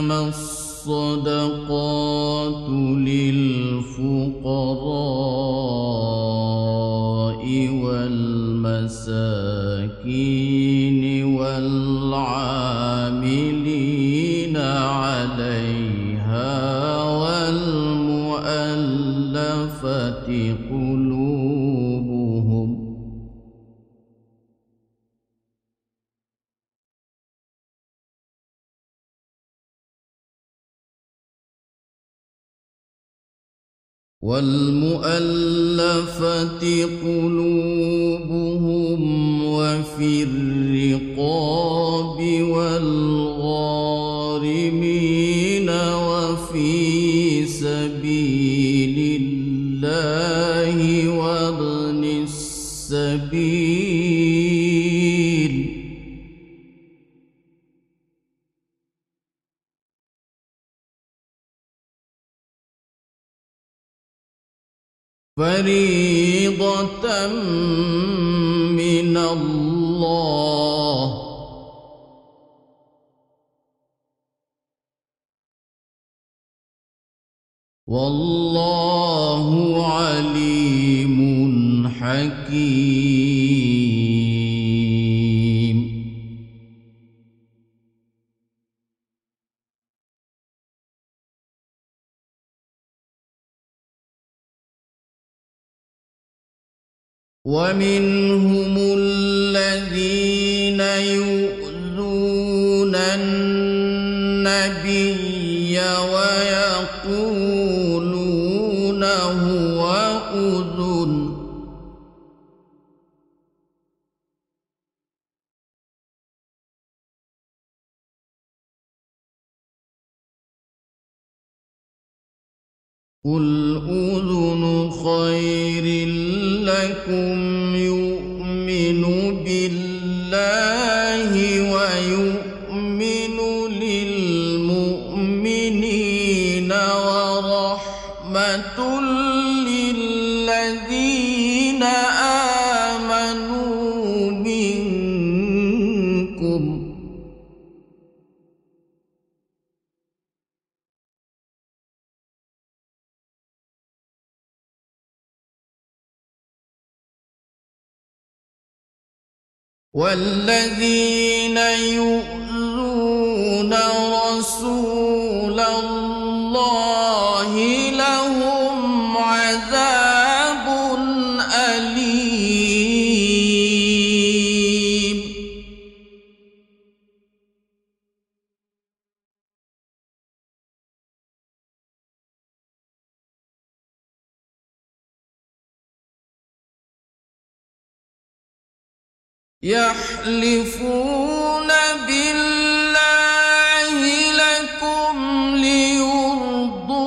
إنما الصدقات للفقراء والمساكين والمؤلفة قلوبهم وفي الرقاب والغارمين. فريضة من الله. والله عليم حكيم. ومنهم الذين يؤذون النبي ويقولون هو أذن. قل أذن خير لكم يؤمن بالله ويؤمن للذين والذين يؤذون رسول الله يحلفون بالله لكم ليرضوكم.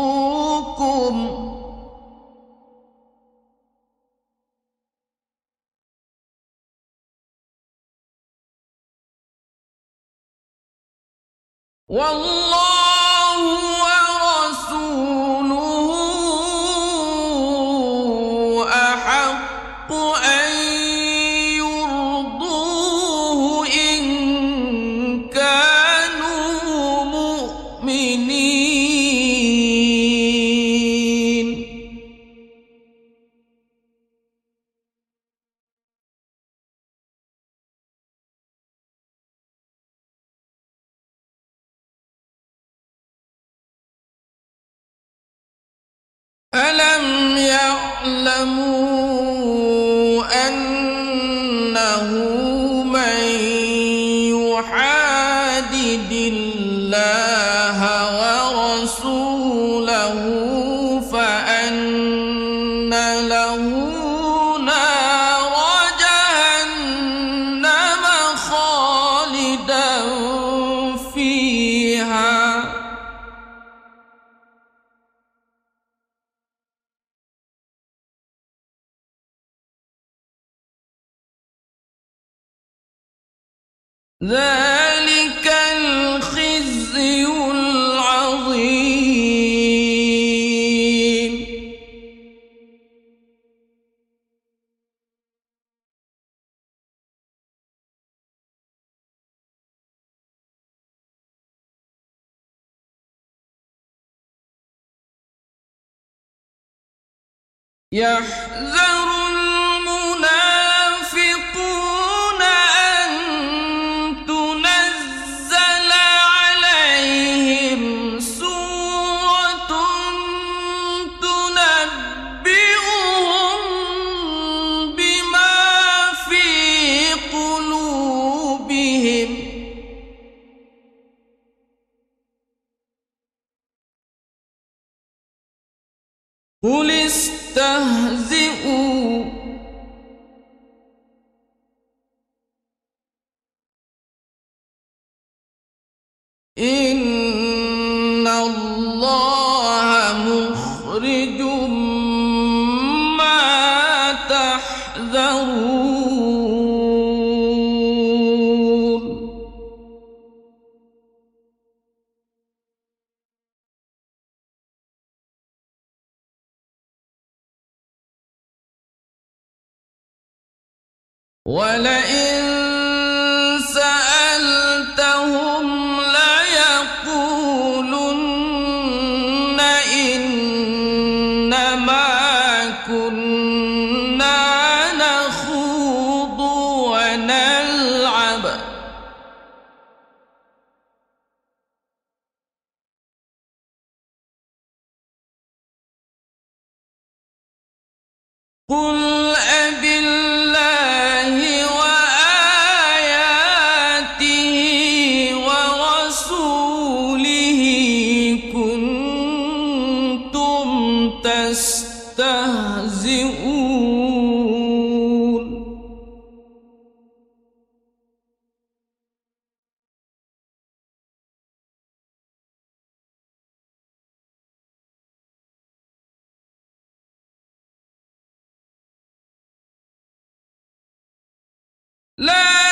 والله ألم يعلموا أنه من يحادد الله ورسوله ذلك الخزي العظيم. يحذر قل استهزئوا. إن الله مخرج ما تحذرون. ولئن سألتهم ليقولن إنما كنا نخوض ونلعب. قل تستهزئون لا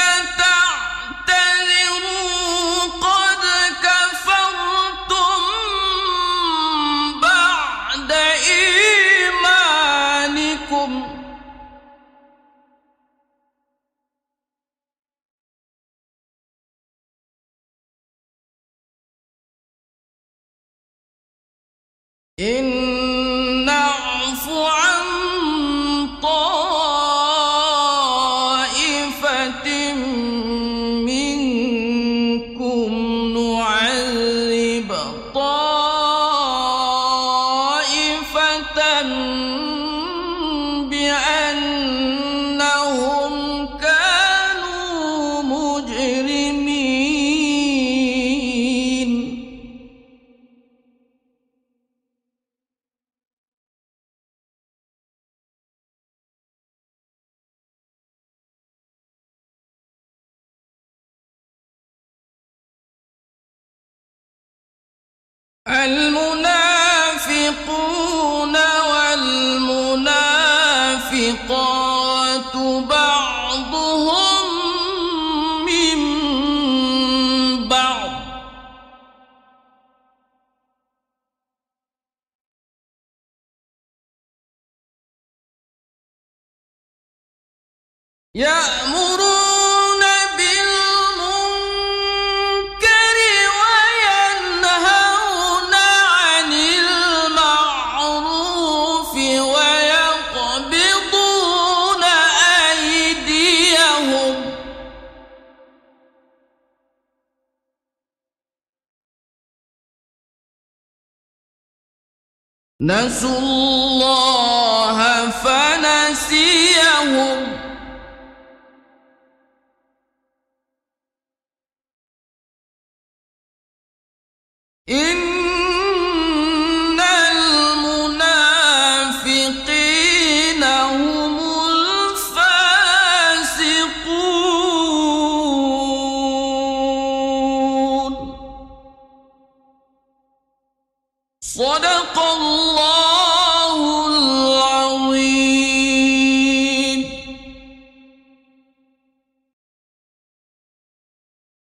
إن نعف عن طائفة منكم نعذب طائفة المنافقون والمنافقات بعضهم من بعض. يأمرون نسوا الله